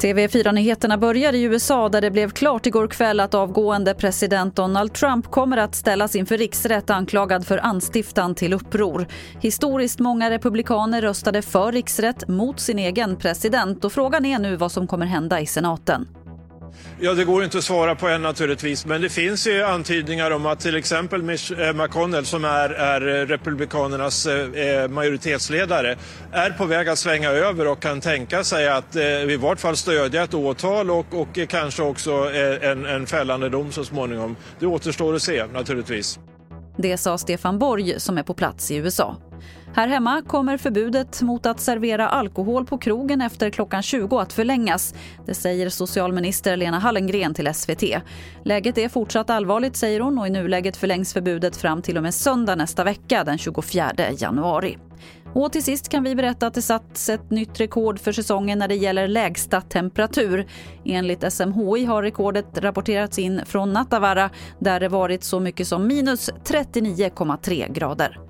TV4-nyheterna börjar i USA där det blev klart igår kväll att avgående president Donald Trump kommer att ställas inför riksrätt anklagad för anstiftan till uppror. Historiskt många republikaner röstade för riksrätt mot sin egen president och frågan är nu vad som kommer hända i senaten. Ja, det går inte att svara på än naturligtvis, men det finns ju antydningar om att till exempel Mitch eh, McConnell som är, är eh, Republikanernas eh, eh, majoritetsledare är på väg att svänga över och kan tänka sig att eh, i vart fall stödja ett åtal och, och kanske också eh, en, en fällande dom så småningom. Det återstår att se naturligtvis. Det sa Stefan Borg som är på plats i USA. Här hemma kommer förbudet mot att servera alkohol på krogen efter klockan 20 att förlängas. Det säger socialminister Lena Hallengren till SVT. Läget är fortsatt allvarligt säger hon och i nuläget förlängs förbudet fram till och med söndag nästa vecka den 24 januari. Och till sist kan vi berätta att det satts ett nytt rekord för säsongen när det gäller lägsta temperatur. Enligt SMHI har rekordet rapporterats in från Nattavaara där det varit så mycket som minus 39,3 grader.